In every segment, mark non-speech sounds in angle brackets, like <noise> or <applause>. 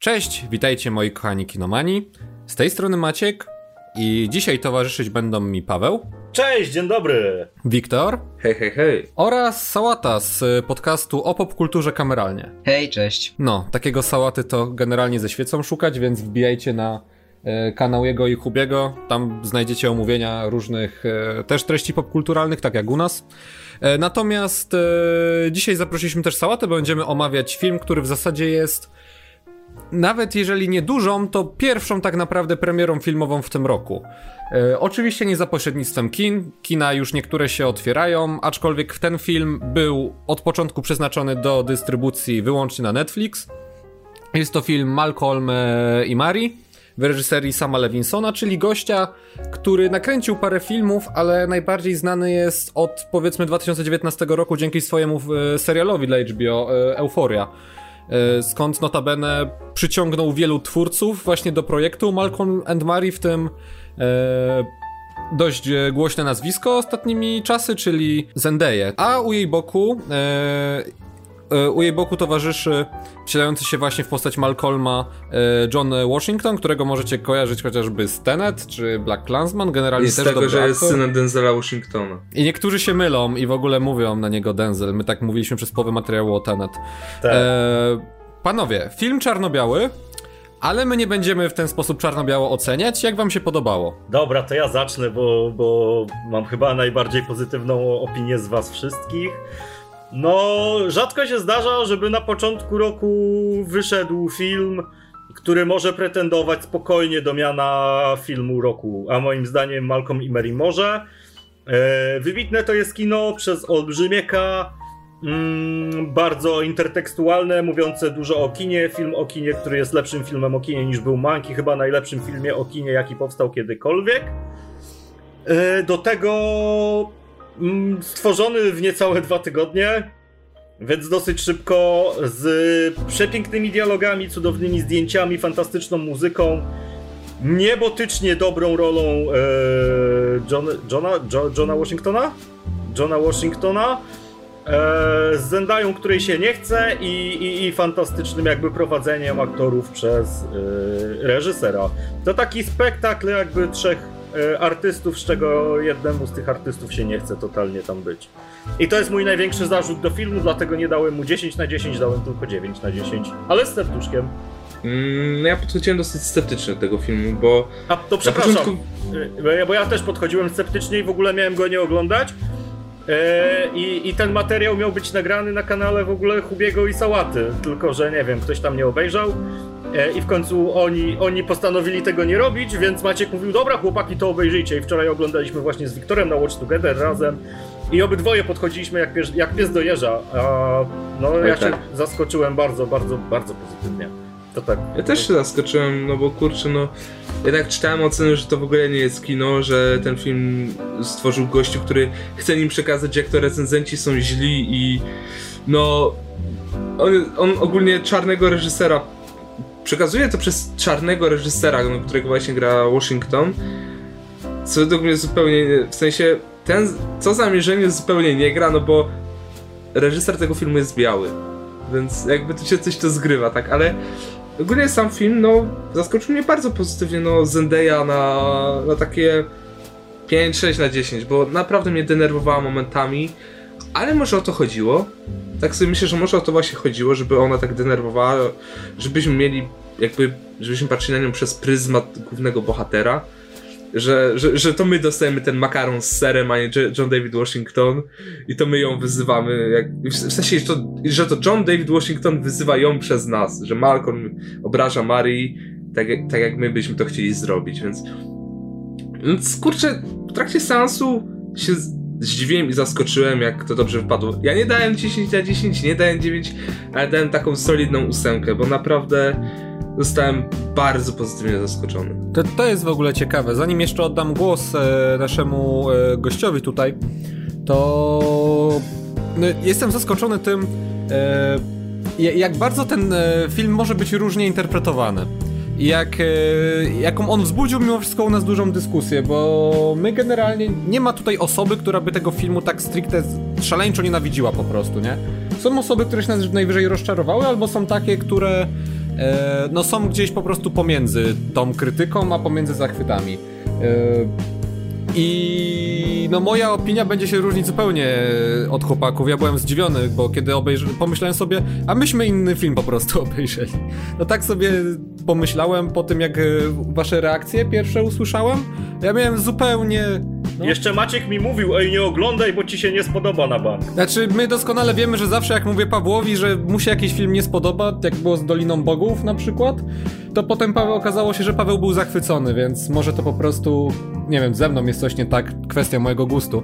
Cześć, witajcie moi kochani kinomani. Z tej strony Maciek i dzisiaj towarzyszyć będą mi Paweł. Cześć, dzień dobry. Wiktor. Hej, hej, hej. Oraz Sałata z podcastu o popkulturze kameralnie. Hej, cześć. No, takiego Sałaty to generalnie ze świecą szukać, więc wbijajcie na e, kanał jego i Hubiego. Tam znajdziecie omówienia różnych e, też treści popkulturalnych, tak jak u nas. E, natomiast dzisiaj zaprosiliśmy też Sałatę, bo będziemy omawiać film, który w zasadzie jest nawet jeżeli nie dużą, to pierwszą tak naprawdę premierą filmową w tym roku. E, oczywiście nie za pośrednictwem kin, kina już niektóre się otwierają, aczkolwiek ten film był od początku przeznaczony do dystrybucji wyłącznie na Netflix. Jest to film Malcolm e, i Mary w reżyserii Sama Levinsona, czyli gościa, który nakręcił parę filmów, ale najbardziej znany jest od powiedzmy 2019 roku dzięki swojemu e, serialowi dla HBO e, Euphoria. E, skąd notabene przyciągnął wielu twórców właśnie do projektu Malcolm and Mary, w tym e, dość głośne nazwisko ostatnimi czasy, czyli Zendaya. A u jej boku e, u jej boku towarzyszy wcielający się właśnie w postać Malcolma e, John Washington, którego możecie kojarzyć chociażby z Tenet czy Black Clansman, generalnie I z też tego, że jest synem Denzela Washingtona. I niektórzy się mylą i w ogóle mówią na niego Denzel. My tak mówiliśmy przez połowę materiału o Tenet. Tak. E, panowie, film czarno-biały, ale my nie będziemy w ten sposób czarno-biało oceniać. Jak wam się podobało? Dobra, to ja zacznę, bo, bo mam chyba najbardziej pozytywną opinię z was wszystkich. No, rzadko się zdarza, żeby na początku roku wyszedł film, który może pretendować spokojnie do miana filmu roku, a moim zdaniem Malcolm i Mary może. E, wybitne to jest kino przez olbrzymieka, mm, bardzo intertekstualne, mówiące dużo o kinie, film o kinie, który jest lepszym filmem o kinie niż był Monkey, chyba najlepszym filmie o kinie, jaki powstał kiedykolwiek. E, do tego stworzony w niecałe dwa tygodnie, więc dosyć szybko, z przepięknymi dialogami, cudownymi zdjęciami, fantastyczną muzyką, niebotycznie dobrą rolą e, John, Johna, jo, Johna Washingtona? Johna Washingtona e, z Zendają, której się nie chce i, i, i fantastycznym jakby prowadzeniem aktorów przez e, reżysera. To taki spektakl jakby trzech artystów, z czego jednemu z tych artystów się nie chce totalnie tam być. I to jest mój największy zarzut do filmu, dlatego nie dałem mu 10 na 10, dałem tylko 9 na 10, ale z serduszkiem. Mm, ja podchodziłem dosyć sceptycznie do tego filmu, bo A to przepraszam, początku... e, bo ja też podchodziłem sceptycznie i w ogóle miałem go nie oglądać. E, i, I ten materiał miał być nagrany na kanale w ogóle Hubiego i Sałaty, tylko że nie wiem, ktoś tam nie obejrzał. E, I w końcu oni, oni postanowili tego nie robić, więc Maciek mówił, dobra chłopaki, to obejrzyjcie. I wczoraj oglądaliśmy właśnie z Wiktorem na Watch Together razem. I obydwoje podchodziliśmy jak pies, jak pies do jeża. A, no ja się tak. zaskoczyłem bardzo, bardzo, bardzo pozytywnie. To tak. Ja też się zaskoczyłem, no bo kurczę, no jednak czytałem oceny, że to w ogóle nie jest kino, że ten film stworzył gościu, który chce nim przekazać, jak to recenzenci są źli i no on, on ogólnie czarnego reżysera przekazuje to przez czarnego reżysera, no, którego właśnie gra Washington, co według mnie zupełnie, w sensie ten, co zamierzenie zupełnie nie gra, no bo reżyser tego filmu jest biały, więc jakby tu się coś to zgrywa, tak, ale ogólnie sam film, no, zaskoczył mnie bardzo pozytywnie, no, Zendaya na, na takie 5-6 na 10, bo naprawdę mnie denerwowała momentami, ale może o to chodziło. Tak sobie myślę, że może o to właśnie chodziło, żeby ona tak denerwowała, żebyśmy mieli jakby, żebyśmy patrzyli na nią przez pryzmat głównego bohatera. Że, że, że to my dostajemy ten makaron z serem, a nie John David Washington i to my ją wyzywamy, jak, w sensie, że to, że to John David Washington wyzywa ją przez nas, że Malcolm obraża Marii, tak, tak jak my byśmy to chcieli zrobić, więc więc kurczę, w trakcie seansu się zdziwiłem i zaskoczyłem, jak to dobrze wypadło. Ja nie dałem 10 na 10, nie dałem 9, ale dałem taką solidną ósemkę, bo naprawdę zostałem bardzo pozytywnie zaskoczony. To, to jest w ogóle ciekawe. Zanim jeszcze oddam głos e, naszemu e, gościowi tutaj, to no, jestem zaskoczony tym, e, ja- jak bardzo ten e, film może być różnie interpretowany. Jak, e, jaką on wzbudził mimo wszystko u nas dużą dyskusję, bo my generalnie nie ma tutaj osoby, która by tego filmu tak stricte szaleńczo nienawidziła po prostu, nie? Są osoby, które się najwyżej rozczarowały, albo są takie, które no są gdzieś po prostu pomiędzy tą krytyką, a pomiędzy zachwytami. E, i no moja opinia będzie się różnić zupełnie od chłopaków. Ja byłem zdziwiony, bo kiedy obejrzałem, pomyślałem sobie, a myśmy inny film po prostu <laughs> obejrzeli. No tak sobie pomyślałem po tym, jak e, wasze reakcje pierwsze usłyszałem. Ja miałem zupełnie no. Jeszcze Maciek mi mówił, ej nie oglądaj, bo ci się nie spodoba na bank. Znaczy, my doskonale wiemy, że zawsze jak mówię Pawłowi, że mu się jakiś film nie spodoba, jak było z Doliną Bogów na przykład, to potem Paweł okazało się, że Paweł był zachwycony, więc może to po prostu, nie wiem, ze mną jest coś nie tak, kwestia mojego gustu.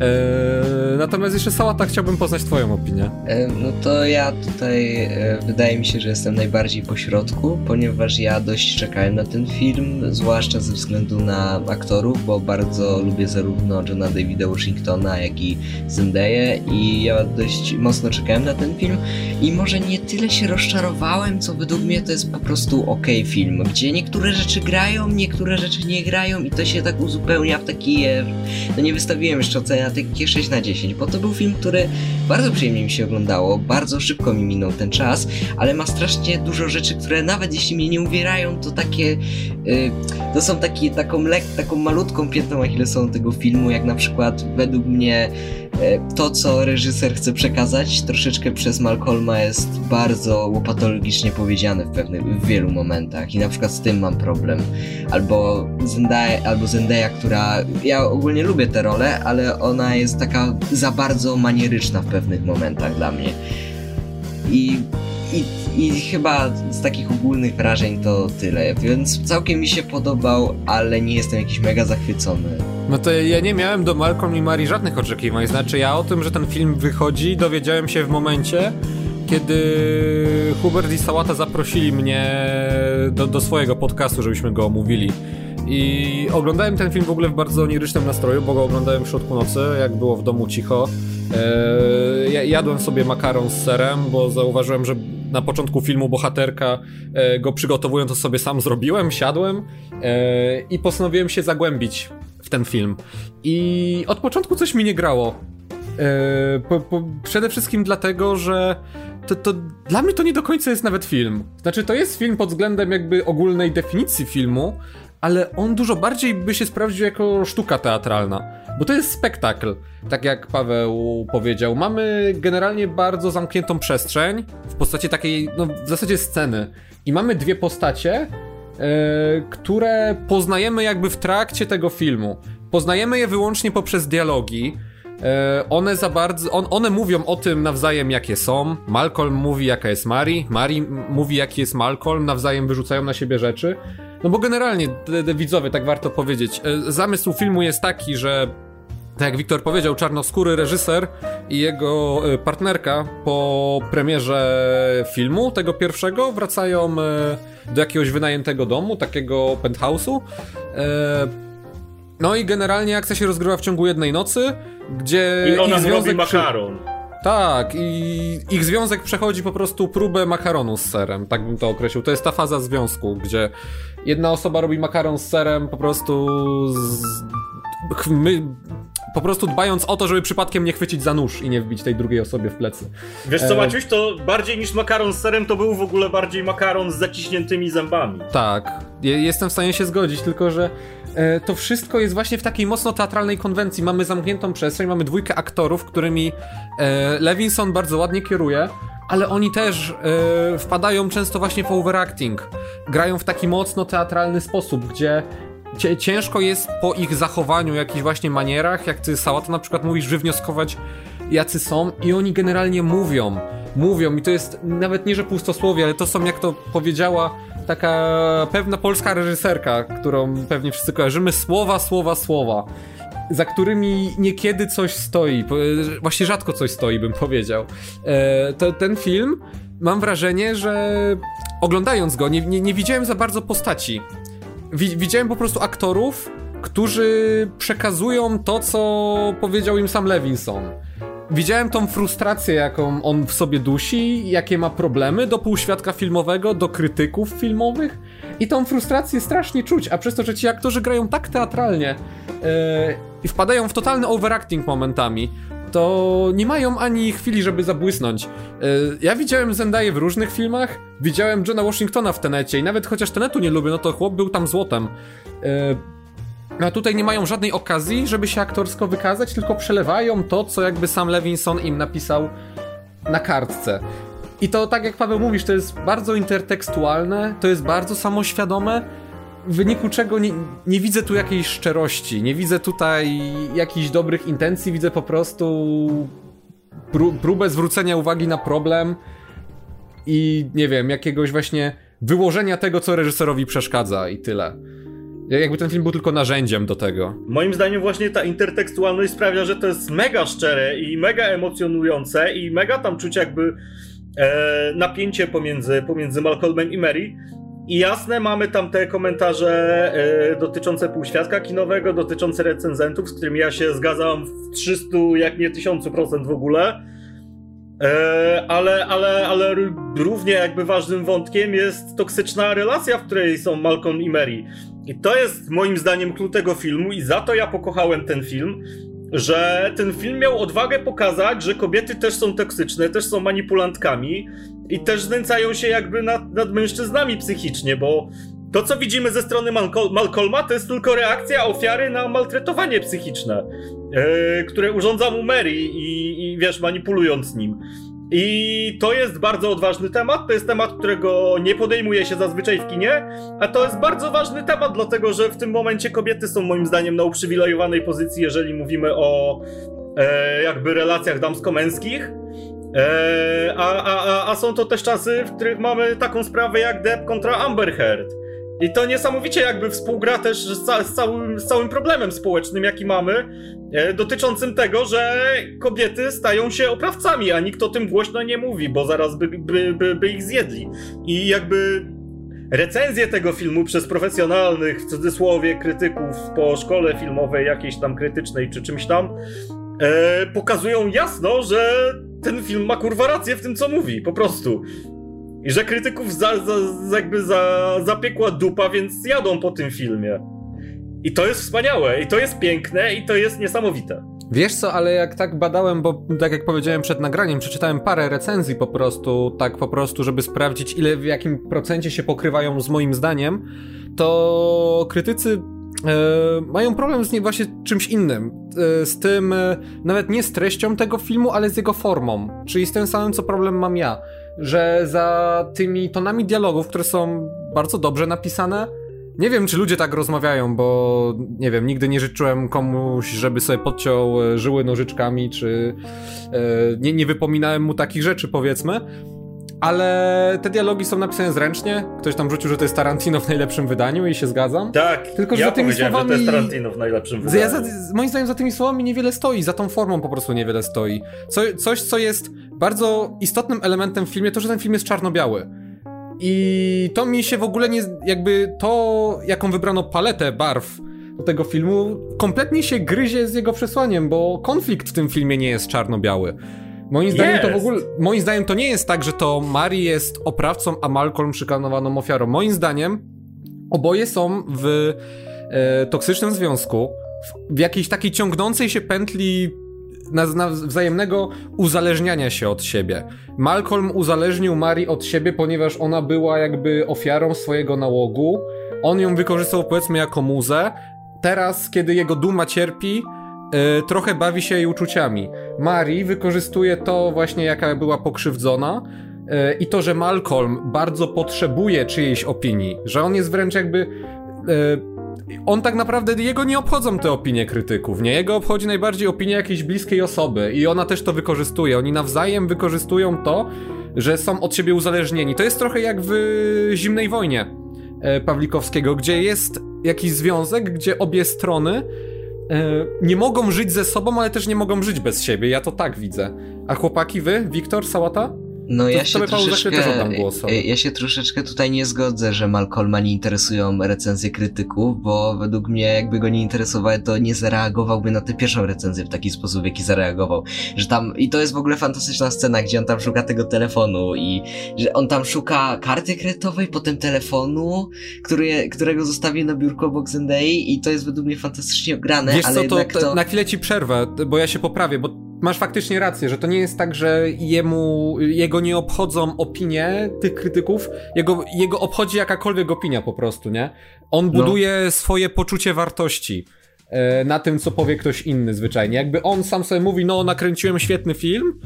Eee, natomiast jeszcze Sałata chciałbym poznać twoją opinię. E, no to ja tutaj, e, wydaje mi się, że jestem najbardziej po środku, ponieważ ja dość czekałem na ten film, zwłaszcza ze względu na aktorów, bo bardzo lubię zarówno Johna Davida Washingtona, jak i Zendaya. I ja dość mocno czekałem na ten film. I może nie tyle się rozczarowałem, co według mnie to jest po prostu ok film, gdzie niektóre rzeczy grają, niektóre rzeczy nie grają i to się tak uzupełnia w taki, no nie wystawiłem jeszcze ocenia takie 6 na 10, bo to był film, który bardzo przyjemnie mi się oglądało, bardzo szybko mi minął ten czas, ale ma strasznie dużo rzeczy, które nawet jeśli mnie nie uwierają, to takie, yy, to są taki, taką lek, taką malutką piętną achillesową tego filmu, jak na przykład według mnie e, to, co reżyser chce przekazać, troszeczkę przez Malcolma jest bardzo łopatologicznie powiedziane w pewnych, w wielu momentach i na przykład z tym mam problem. Albo Zendaya, albo Zendaya, która, ja ogólnie lubię tę rolę, ale ona jest taka za bardzo manieryczna w pewnych momentach dla mnie. I i, I chyba z takich ogólnych wrażeń to tyle, więc całkiem mi się podobał, ale nie jestem jakiś mega zachwycony. No to ja nie miałem do Malcolm i Marii żadnych oczekiwań, znaczy ja o tym, że ten film wychodzi dowiedziałem się w momencie, kiedy Hubert i Sałata zaprosili mnie do, do swojego podcastu, żebyśmy go omówili. I oglądałem ten film w ogóle w bardzo onirycznym nastroju, bo go oglądałem w środku nocy, jak było w domu cicho. Eee, jadłem sobie makaron z serem, bo zauważyłem, że na początku filmu bohaterka e, go przygotowując to sobie sam zrobiłem, siadłem e, i postanowiłem się zagłębić w ten film. I od początku coś mi nie grało. E, po, po, przede wszystkim dlatego, że to, to dla mnie to nie do końca jest nawet film. Znaczy, to jest film pod względem jakby ogólnej definicji filmu, ale on dużo bardziej by się sprawdził jako sztuka teatralna, bo to jest spektakl. Tak jak Paweł powiedział, mamy generalnie bardzo zamkniętą przestrzeń w postaci takiej, no w zasadzie sceny. I mamy dwie postacie, yy, które poznajemy jakby w trakcie tego filmu. Poznajemy je wyłącznie poprzez dialogi. E, one za bardzo, on, one mówią o tym nawzajem jakie są. Malcolm mówi jaka jest Mari, Mari mówi jaki jest Malcolm, nawzajem wyrzucają na siebie rzeczy. No bo generalnie, widzowie, tak warto powiedzieć, e, zamysł filmu jest taki, że tak jak Wiktor powiedział, czarnoskóry reżyser i jego e, partnerka po premierze filmu, tego pierwszego, wracają do jakiegoś wynajętego domu, takiego penthouse'u. No i generalnie akcja się rozgrywa w ciągu jednej nocy, gdzie I ona ich związek makaron. Przy... Tak, i ich związek przechodzi po prostu próbę makaronu z serem, tak bym to określił. To jest ta faza związku, gdzie jedna osoba robi makaron z serem po prostu z... My, po prostu dbając o to, żeby przypadkiem nie chwycić za nóż i nie wbić tej drugiej osobie w plecy. Wiesz co, e... Maciuś, to bardziej niż makaron z serem, to był w ogóle bardziej makaron z zaciśniętymi zębami. Tak, jestem w stanie się zgodzić, tylko że to wszystko jest właśnie w takiej mocno teatralnej konwencji. Mamy zamkniętą przestrzeń, mamy dwójkę aktorów, którymi e, Levinson bardzo ładnie kieruje, ale oni też e, wpadają często właśnie w overacting. Grają w taki mocno teatralny sposób, gdzie ciężko jest po ich zachowaniu, jakichś właśnie manierach, jak ty Sałata na przykład mówisz, wywnioskować jacy są i oni generalnie mówią, mówią i to jest nawet nie, że pustosłowie, ale to są jak to powiedziała taka pewna polska reżyserka, którą pewnie wszyscy kojarzymy, słowa, słowa, słowa, za którymi niekiedy coś stoi, właśnie rzadko coś stoi, bym powiedział. E, to, ten film, mam wrażenie, że oglądając go, nie, nie, nie widziałem za bardzo postaci. widziałem po prostu aktorów, którzy przekazują to, co powiedział im sam Levinson widziałem tą frustrację, jaką on w sobie dusi, jakie ma problemy do półświadka filmowego, do krytyków filmowych i tą frustrację strasznie czuć, a przez to, że ci aktorzy grają tak teatralnie yy, i wpadają w totalny overacting momentami, to nie mają ani chwili, żeby zabłysnąć. E, ja widziałem Zendaya w różnych filmach, widziałem Johna Washingtona w Tenecie i nawet chociaż Tenetu nie lubię, no to chłop był tam złotem. A tutaj nie mają żadnej okazji, żeby się aktorsko wykazać, tylko przelewają to, co jakby sam Levinson im napisał na kartce. I to tak jak Paweł mówisz, to jest bardzo intertekstualne, to jest bardzo samoświadome, w wyniku czego nie, nie widzę tu jakiejś szczerości, nie widzę tutaj jakichś dobrych intencji, widzę po prostu próbę zwrócenia uwagi na problem i nie wiem, jakiegoś właśnie wyłożenia tego, co reżyserowi przeszkadza i tyle. Jakby ten film był tylko narzędziem do tego. Moim zdaniem właśnie ta intertekstualność sprawia, że to jest mega szczere i mega emocjonujące i mega tam czuć jakby e, napięcie pomiędzy, pomiędzy Malcolmem i Mary. I jasne, mamy tam te komentarze e, dotyczące półświadka kinowego, dotyczące recenzentów, z którymi ja się zgadzam w 300, jak nie 1000% w ogóle. E, ale, ale, ale równie jakby ważnym wątkiem jest toksyczna relacja, w której są Malcolm i Mary. I to jest moim zdaniem klucz tego filmu i za to ja pokochałem ten film, że ten film miał odwagę pokazać, że kobiety też są toksyczne, też są manipulantkami i też znęcają się jakby nad, nad mężczyznami psychicznie, bo to, co widzimy ze strony Malcol Malcolma, to jest tylko reakcja ofiary na maltretowanie psychiczne, yy, które urządza mu Mary i, i wiesz, manipulując nim. I to jest bardzo odważny temat, to jest temat, którego nie podejmuje się zazwyczaj w kinie, a to jest bardzo ważny temat, dlatego że w tym momencie kobiety są moim zdaniem na uprzywilejowanej pozycji, jeżeli mówimy o e, jakby relacjach damsko-męskich. E, a, a, a są to też czasy, w których mamy taką sprawę jak Depp kontra Amber Heard. I to niesamowicie jakby współgra też z, ca z, całym, z całym problemem społecznym, jaki mamy, e, dotyczącym tego, że kobiety stają się oprawcami, a nikt o tym głośno nie mówi, bo zaraz by, by, by, by ich zjedli. I jakby recenzje tego filmu przez profesjonalnych, w cudzysłowie, krytyków po szkole filmowej, jakiejś tam krytycznej czy czymś tam, e, pokazują jasno, że ten film ma kurwa rację w tym, co mówi, po prostu. I że krytyków za, za, jakby za, zapiekła dupa, więc jadą po tym filmie. I to jest wspaniałe, i to jest piękne, i to jest niesamowite. Wiesz co, ale jak tak badałem, bo tak jak powiedziałem przed nagraniem, przeczytałem parę recenzji po prostu, tak po prostu, żeby sprawdzić ile w jakim procencie się pokrywają z moim zdaniem, to krytycy E, mają problem z nie właśnie czymś innym. E, z tym, e, nawet nie z treścią tego filmu, ale z jego formą. Czyli z tym samym, co problem mam ja. Że za tymi tonami dialogów, które są bardzo dobrze napisane, nie wiem, czy ludzie tak rozmawiają, bo nie wiem, nigdy nie życzyłem komuś, żeby sobie podciął żyły nożyczkami, czy nie, nie wypominałem mu takich rzeczy, powiedzmy ale te dialogi są napisane zręcznie. Ktoś tam rzucił, że to jest Tarantino w najlepszym wydaniu i się zgadzam. Tak, Tylko, że ja za tymi słowami... że to jest Tarantino w najlepszym wydaniu. Ja za, moim zdaniem za tymi słowami niewiele stoi, za tą formą po prostu niewiele stoi. Co, coś, co jest bardzo istotnym elementem w filmie, to, że ten film jest czarno-biały. I to mi się w ogóle nie... jakby to, jaką wybrano paletę barw do tego filmu, kompletnie się gryzie z jego przesłaniem, bo konflikt w tym filmie nie jest czarno-biały. Moim zdaniem to w ogóle, moim zdaniem to nie jest tak, że to Mari jest oprawcą, a Malcolm przykanowaną ofiarą. Moim zdaniem oboje są w e, toksycznym związku, w, w jakiejś takiej ciągnącej się pętli na, na wzajemnego uzależniania się od siebie. Malcolm uzależnił Mari od siebie, ponieważ ona była jakby ofiarą swojego nałogu. On ją wykorzystał powiedzmy jako muzę. Teraz, kiedy jego duma cierpi, E, trochę bawi się jej uczuciami. Mari wykorzystuje to właśnie, jaka była pokrzywdzona yy, i to, że Malcolm bardzo potrzebuje czyjejś opinii, że on jest wręcz jakby... Yy, on tak naprawdę, jego nie obchodzą te opinie krytyków, nie? Jego obchodzi najbardziej opinia jakiejś bliskiej osoby i ona też to wykorzystuje. Oni nawzajem wykorzystują to, że są od siebie uzależnieni. To jest trochę jak w Zimnej Wojnie Pawlikowskiego, gdzie jest jakiś związek, gdzie obie strony E, nie mogą żyć ze sobą, ale też nie mogą żyć bez siebie. Ja to tak widzę. A chłopaki, wy, Wiktor, Sałata? No ja się, troszeczkę, ja się troszeczkę tutaj nie zgodzę, że Malcolma nie interesują recenzje krytyków, bo według mnie jakby go nie interesowały, to nie zareagowałby na tę pierwszą recenzję w taki sposób, w jaki zareagował. Że tam, i to jest w ogóle fantastyczna scena, gdzie on tam szuka tego telefonu i że on tam szuka karty kredytowej, potem telefonu, który, którego zostawił na biurku obok Zendai i to jest według mnie fantastycznie grane, Wiesz ale co, to, to... Na chwilę ci przerwę, bo ja się poprawię, bo masz faktycznie rację, że to nie jest tak, że jemu, jego nie obchodzą opinie tych krytyków, jego, jego obchodzi jakakolwiek opinia po prostu, nie? On no. buduje no. swoje poczucie wartości e, na tym, co powie ktoś inny zwyczajnie. Jakby on sam sobie mówi, no nakręciłem świetny film,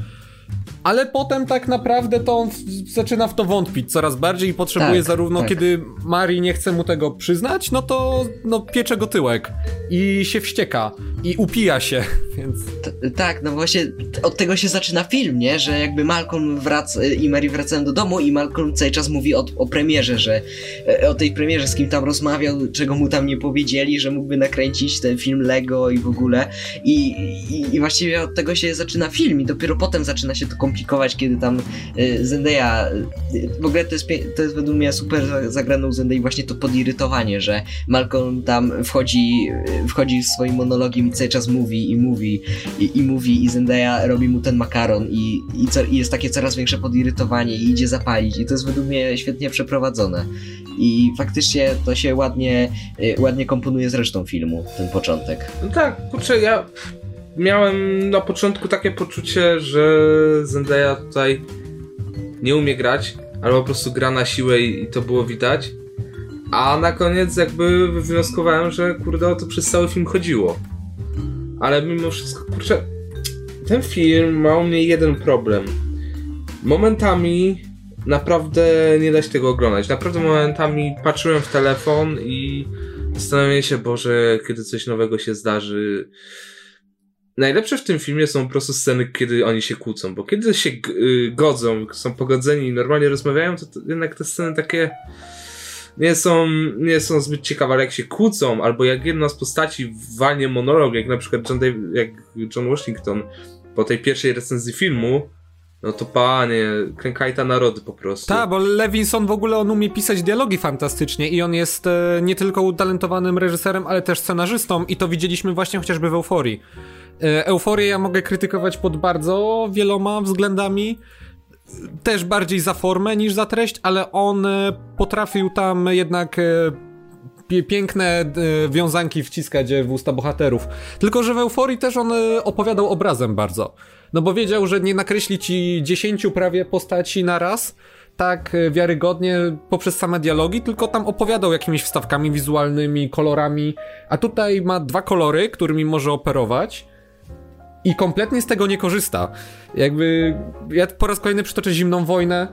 ale potem tak naprawdę to on zaczyna w to wątpić coraz bardziej i potrzebuje tak, zarówno tak. kiedy Mari nie chce mu tego przyznać, no to no, piecze go tyłek i się wścieka i upija się, <laughs> więc... T tak, no właśnie od tego się zaczyna film, nie? Że jakby Malcolm wraca i Mary wracają do domu i Malcolm cały czas mówi o, o premierze, że e, o tej premierze, z kim tam rozmawiał, czego mu tam nie powiedzieli, że mógłby nakręcić ten film Lego i w ogóle i, i, i właściwie od tego się zaczyna film i dopiero potem zaczyna się to komplikować, kiedy tam y, Zendaya, y, w ogóle to jest, to jest według mnie super zagraną Zendaya właśnie to podirytowanie, że Malcolm tam wchodzi, y, wchodzi swoim monologiem i cały czas mówi i mówi i, i mówi i Zendaya robi mu ten makaron i, i, co, i jest takie coraz większe podirytowanie i idzie zapalić i to jest według mnie świetnie przeprowadzone i faktycznie to się ładnie, ładnie komponuje z resztą filmu, ten początek. No tak, kurczę, ja miałem na początku takie poczucie, że Zendaya tutaj nie umie grać, albo po prostu gra na siłę i, to było widać. A na koniec jakby wywnioskowałem, że kurde o to przez cały film chodziło. Ale mimo wszystko, kurczę, ten film ma u mnie jeden problem. Momentami naprawdę nie da się tego oglądać. Naprawdę momentami patrzyłem w telefon i zastanawiałem się, Boże, kiedy coś nowego się zdarzy najlepsze w tym filmie są po prostu sceny, kiedy oni się kłócą, bo kiedy się y, godzą, są pogodzeni i normalnie rozmawiają, to, to, jednak te sceny takie nie są, nie są zbyt ciekawe, ale jak się kłócą, albo jak jedna z postaci walnie monolog, jak na przykład John, Dave, jak John Washington po tej pierwszej recenzji filmu, no to panie, krękajta narody po prostu. Tak, bo Levinson w ogóle on umie pisać dialogi fantastycznie i on jest e, nie tylko utalentowanym reżyserem, ale też scenarzystą i to widzieliśmy właśnie chociażby w Euforii. E, Euforię ja mogę krytykować pod bardzo wieloma względami. Też bardziej za formę niż za treść, ale on e, potrafił tam jednak e, piękne wiązanki wciskać w usta bohaterów. Tylko, że w Euforii też on opowiadał obrazem bardzo. No bo wiedział, że nie nakreśli ci dziesięciu prawie postaci na raz, tak wiarygodnie poprzez same dialogi, tylko tam opowiadał jakimiś wstawkami wizualnymi, kolorami, a tutaj ma dwa kolory, którymi może operować i kompletnie z tego nie korzysta. Jakby ja po raz kolejny przytoczę zimną wojnę.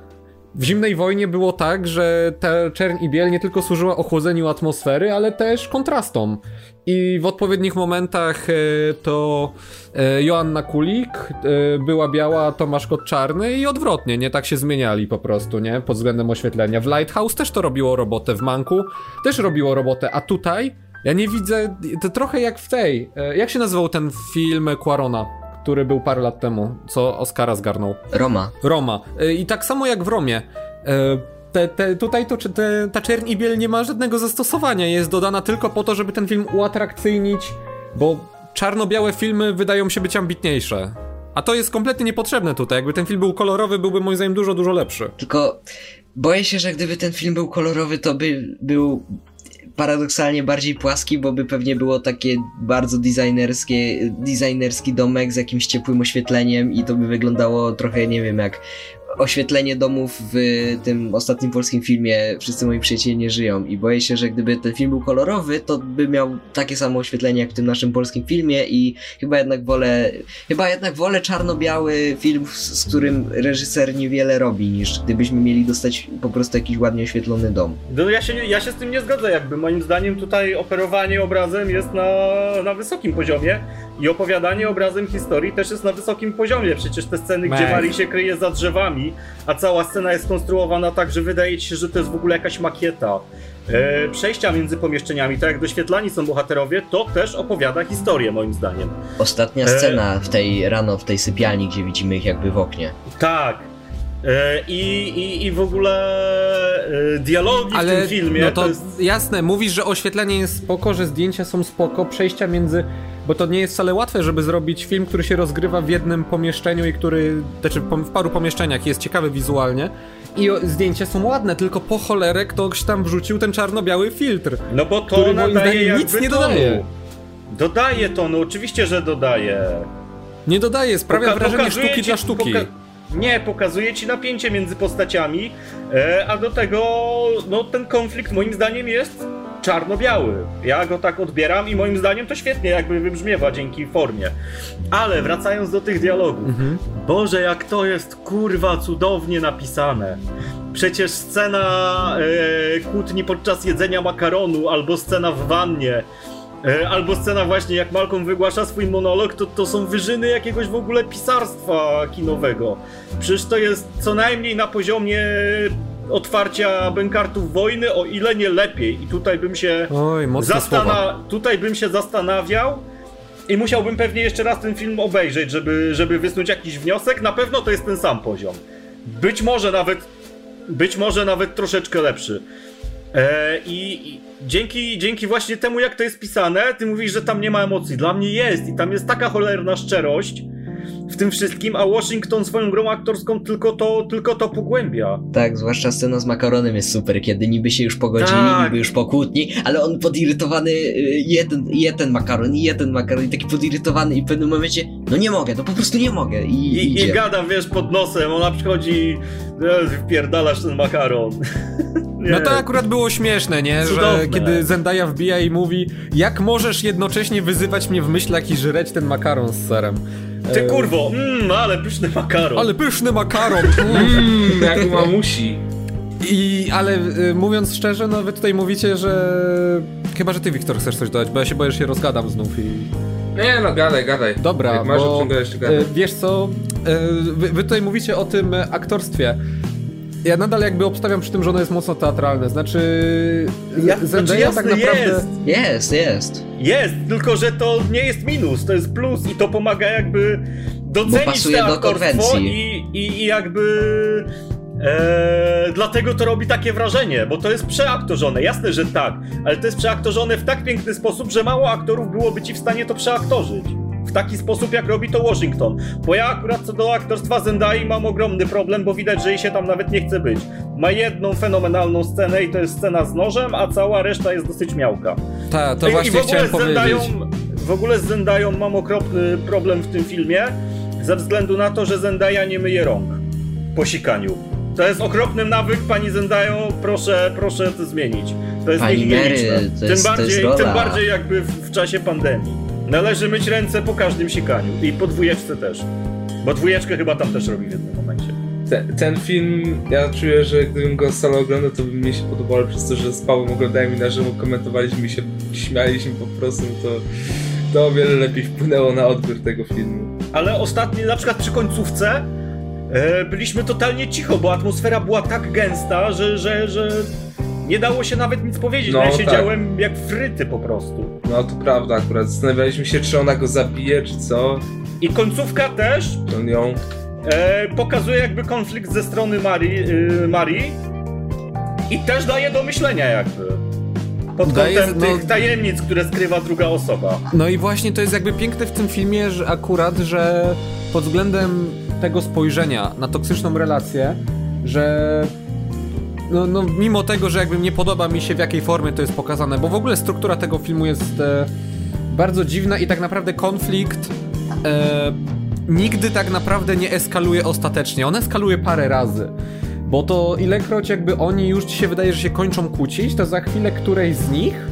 W zimnej wojnie było tak, że ta czern i biel nie tylko służyła ochłodzeniu atmosfery, ale też kontrastom. I w odpowiednich momentach e, to e, Joanna Kulik e, była biała, Tomasz Kot czarny i odwrotnie, nie tak się zmieniali po prostu, nie? Pod względem oświetlenia. W Lighthouse też to robiło robotę, w Manku też robiło robotę, a tutaj ja nie widzę, to trochę jak w tej, jak się nazywał ten film Quarona? Który był parę lat temu, co Oscara zgarnął. Roma. Roma. E, I tak samo jak w Romie. E, te, te, tutaj to, te, ta czerń i biel nie ma żadnego zastosowania. Jest dodana tylko po to, żeby ten film uatrakcyjnić, bo czarno-białe filmy wydają się być ambitniejsze. A to jest kompletnie niepotrzebne tutaj. Jakby ten film był kolorowy, byłby moim zdaniem dużo, dużo lepszy. Tylko boję się, że gdyby ten film był kolorowy, to by był paradoksalnie bardziej płaski, bo by pewnie było takie bardzo designerskie, designerski domek z jakimś ciepłym oświetleniem i to by wyglądało trochę, nie wiem, jak oświetlenie domów w tym ostatnim polskim filmie Wszyscy moi przyjaciele nie żyją i boję się, że gdyby ten film był kolorowy, to by miał takie samo oświetlenie jak w tym naszym polskim filmie i chyba jednak wolę chyba jednak wolę czarno-biały film, z, którym reżyser niewiele robi, niż gdybyśmy mieli dostać po prostu jakiś ładnie oświetlony dom. No ja się, ja się z tym nie zgodzę, jakby moim zdaniem tutaj operowanie obrazem jest na, na wysokim poziomie i opowiadanie obrazem historii też jest na wysokim poziomie. Przecież te sceny, gdzie Mary się kryje za drzewami, a cała scena jest konstruowana tak, że wydaje ci się, że to jest w ogóle jakaś makieta. E, przejścia między pomieszczeniami, tak jak doświetlani są bohaterowie, to też opowiada historię, moim zdaniem. Ostatnia e... scena w tej rano w tej sypialni, gdzie widzimy ich jakby w oknie. Tak, I, i, I w ogóle e, dialogi Ale, w tym filmie. No to, to jest... jasne, mówisz, że oświetlenie jest spoko, że zdjęcia są spoko, przejścia między. Bo to nie jest wcale łatwe, żeby zrobić film, który się rozgrywa w jednym pomieszczeniu i który. Znaczy w paru pomieszczeniach jest ciekawy wizualnie. I zdjęcia są ładne, tylko po cholerę ktoś tam wrzucił ten czarno-biały filtr. No bo to który moim zdaniem nic nie dodaje. Dodaje to, no oczywiście, że dodaje. Nie dodaje, sprawia Poka- wrażenie sztuki ci- dla sztuki. poka- nie, pokazuje ci napięcie między postaciami, e, a do tego no, ten konflikt moim zdaniem jest czarno-biały. Ja go tak odbieram i moim zdaniem to świetnie jakby wybrzmiewa dzięki formie. Ale wracając do tych dialogów. Mhm. Boże, jak to jest kurwa cudownie napisane. Przecież scena e, kłótni podczas jedzenia makaronu, albo scena w wannie, albo scena właśnie jak Malcolm wygłasza swój monolog, to, to są wyżyny jakiegoś w ogóle pisarstwa kinowego. Przecież to jest co najmniej na poziomie otwarcia bękartów wojny, o ile nie lepiej. I tutaj bym się Oj. Zastana- tutaj bym się zastanawiał i musiałbym pewnie jeszcze raz ten film obejrzeć, żeby, żeby wysnuć jakiś wniosek. Na pewno to jest ten sam poziom. Być może nawet, być może nawet troszeczkę lepszy. E, i, dzięki, dzięki właśnie temu, jak to jest pisane, ty mówisz, że tam nie ma emocji. Dla mnie jest i tam jest taka cholerna szczerość w tym wszystkim, a Washington swoją grą aktorską tylko to, tylko to pogłębia. Tak, zwłaszcza scena z makaronem jest super, kiedy niby się już pogodzili, Tak. niby już po kłótni, ale on podirytowany, y, jeden, je ten makaron, i je ten makaron, i taki podirytowany i w pewnym momencie, no nie mogę, no po prostu nie mogę i, I, i gadam, wiesz, pod nosem, ona przychodzi, e, wpierdalasz ten makaron. <laughs> No to akurat było śmieszne, nie? Cudowne. Że kiedy Zendaya wbija i mówi jak możesz jednocześnie wyzywać mnie w myślach i żreć ten makaron z serem. Ty E, kurwo, mmm, ale pyszny makaron. Ale pyszny makaron! <laughs> Mmm, jak mamusi. I, ale y, mówiąc szczerze, no wy tutaj mówicie, że... Chyba, że ty, Wiktor, chcesz coś dodać, bo ja się boję, że się rozgadam znów i... Nie no, gadaj, gadaj. Dobra, Jak masz o bo czym gadać, to gadaj. e, wiesz co, e, wy, wy tutaj mówicie o tym aktorstwie. Ja nadal jakby obstawiam przy tym, że ono jest mocno teatralne. Znaczy, Ja- ja, znaczy jasne, tak naprawdę... jest. Jest, jest. Jest, tylko że to nie jest minus, to jest plus i to pomaga jakby docenić te do aktorstwo konwencji. i, i, i jakby... E, dlatego to robi takie wrażenie, bo to jest przeaktorzone. Jasne, że tak, ale to jest przeaktorzone w tak piękny sposób, że mało aktorów byłoby ci w stanie to przeaktorzyć. W taki sposób, jak robi to Washington. Bo ja akurat co do aktorstwa Zendai mam ogromny problem, bo widać, że jej się tam nawet nie chce być. Ma jedną fenomenalną scenę i to jest scena z nożem, a cała reszta jest dosyć miałka. Ta, to I- właśnie i w ogóle chciałem z powiedzieć. Zendają, w ogóle z Zendają mam okropny problem w tym filmie, ze względu na to, że Zendaya nie myje rąk po sikaniu. To jest okropny nawyk, pani Zendają, proszę, proszę to zmienić. To jest Pani niehigieniczne. Mary, to tym, jest- bardziej, tym bardziej jakby w, w czasie pandemii. Należy myć ręce po każdym sikaniu i po dwójeczce też. Bo dwójeczkę chyba tam też robi w jednym momencie. Ten, ten film, ja czuję, że gdybym go salą oglądał, to by mi się podobało, ale przez to, że z Pawłem oglądałem i na żywo komentowaliśmy i się śmialiśmy po prostu, to, to o wiele lepiej wpłynęło na odbiór tego filmu. Ale ostatni, na przykład przy końcówce, e, byliśmy totalnie cicho, bo atmosfera była tak gęsta, że, że, że nie dało się nawet nic powiedzieć. No, No, ja tak. siedziałem jak fryty po prostu. No to prawda akurat, zastanawialiśmy się, czy ona go zabije, czy co. I końcówka też On ją... e, pokazuje jakby konflikt ze strony Marii, y, Marii i też daje do myślenia jakby. Pod Daje- kątem no- tych tajemnic, które skrywa druga osoba. No i właśnie to jest jakby piękne w tym filmie, że akurat, że pod względem tego spojrzenia na toksyczną relację, że no, no mimo tego, że jakby nie podoba mi się w jakiej formie to jest pokazane, bo w ogóle struktura tego filmu jest e, bardzo dziwna i tak naprawdę konflikt e, nigdy tak naprawdę nie eskaluje ostatecznie. On eskaluje parę razy. Bo to ilekroć jakby oni już ci się wydaje, że się kończą kłócić, to za chwilę którejś z nich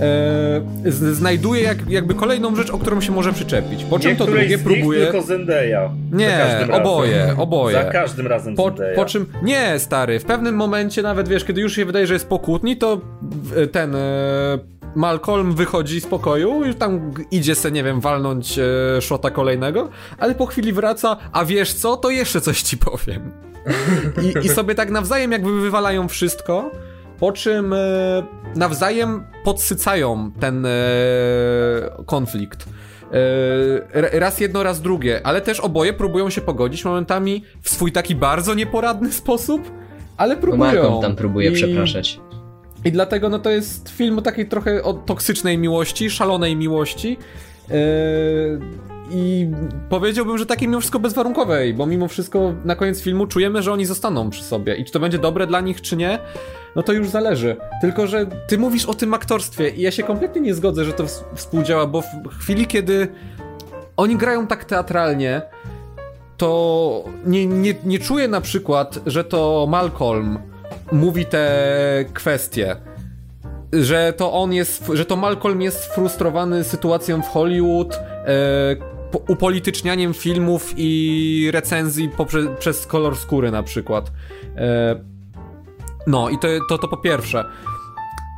e, znajduje jak, jakby kolejną rzecz, o którą się może przyczepić. Po czym to Niektórej drugie z nich próbuje. tylko Zendaya. Nie, każdym razem. oboje, oboje. Za każdym razem Po, Zendaya. po czym. Nie, stary, w pewnym momencie, nawet wiesz, kiedy już się wydaje, że jest po kłótni, to e, ten. E, Malcolm wychodzi z pokoju, już tam idzie se, nie wiem, walnąć e, szota kolejnego, ale po chwili wraca, a wiesz co, to jeszcze coś ci powiem. I, I sobie tak nawzajem jakby wywalają wszystko, po czym e, nawzajem podsycają ten e, konflikt. E, raz jedno, raz drugie, ale też oboje próbują się pogodzić momentami w swój taki bardzo nieporadny sposób, ale próbują. Malcolm tam próbuje I- przepraszać. I dlatego no to jest film o takiej trochę o toksycznej miłości, szalonej miłości. Yy, I powiedziałbym, że takiej mimo wszystko bezwarunkowej, bo mimo wszystko na koniec filmu czujemy, że oni zostaną przy sobie. I czy to będzie dobre dla nich, czy nie, no to już zależy. Tylko, że ty mówisz o tym aktorstwie i ja się kompletnie nie zgodzę, że to ws- współdziała, bo w chwili, kiedy oni grają tak teatralnie, to nie, nie, nie czuję na przykład, że to Malcolm mówi te kwestie. Że to on jest, że to Malcolm jest frustrowany sytuacją w Hollywood, e, upolitycznianiem filmów i recenzji poprzez, przez kolor skóry na przykład. E, no i to, to, to po pierwsze.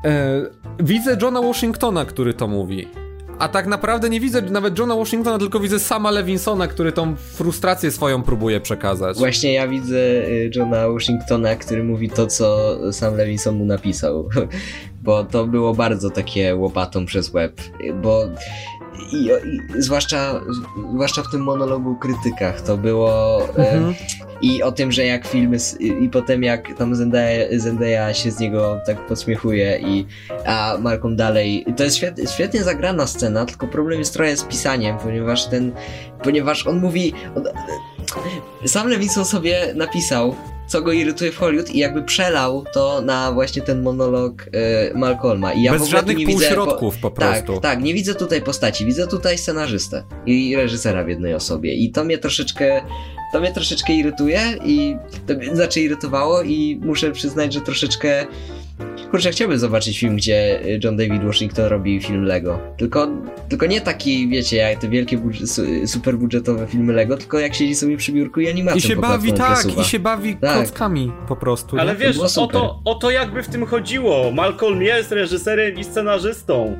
E, widzę Johna Washingtona, który to mówi. A tak naprawdę nie widzę nawet Johna Washingtona, tylko widzę sama Levinsona, który tą frustrację swoją próbuje przekazać. Właśnie ja widzę y, Johna Washingtona, który mówi to, co sam Levinson mu napisał. <laughs> Bo to było bardzo takie łopatą przez łeb. Bo i, i, zwłaszcza, zwłaszcza w tym monologu krytykach to było mhm. e, i o tym, że jak filmy i potem jak tam Zendaya, Zendaya się z niego tak podśmiechuje i a Malcolm dalej, to jest świetnie, świetnie zagrana scena, tylko problem jest trochę z pisaniem, ponieważ ten, ponieważ on mówi on, sam Levinson sobie napisał co go irytuje w Hollywood i jakby przelał to na właśnie ten monolog y, Malcolma. I ja Bez żadnych nie półśrodków widzę, po, po prostu. Tak, tak, nie widzę tutaj postaci, widzę tutaj scenarzystę i reżysera w jednej osobie i to mnie troszeczkę to mnie troszeczkę irytuje i to mnie znaczy irytowało i muszę przyznać, że troszeczkę Kurczę, chciałbym zobaczyć film, gdzie John David Washington robi film Lego. Tylko, tylko nie taki, wiecie, jak te wielkie, budż super budżetowe filmy Lego, tylko jak siedzi sobie przy biurku i animacją I się bawi, tak, przesuwa. i się bawi tak. klockami po prostu. Ale nie? wiesz, o to, o to jakby w tym chodziło. Malcolm jest reżyserem i scenarzystą.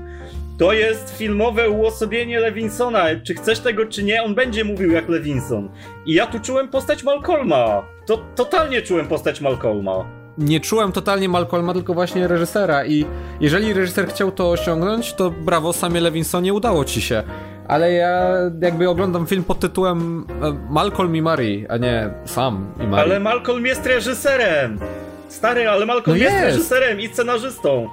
To jest filmowe uosobienie Lewinsona. Czy chcesz tego, czy nie, on będzie mówił jak Lewinson. I ja tu czułem postać Malcolma. To totalnie czułem postać Malcolma nie czułem totalnie Malcolma, tylko właśnie reżysera i jeżeli reżyser chciał to osiągnąć, to brawo, Samie Levinsonie udało ci się. Ale ja jakby oglądam film pod tytułem e, Malcolm i Mary, a nie Sam i Mary. Ale Malcolm jest reżyserem! Stary, ale Malcolm no jest. jest. reżyserem i scenarzystą.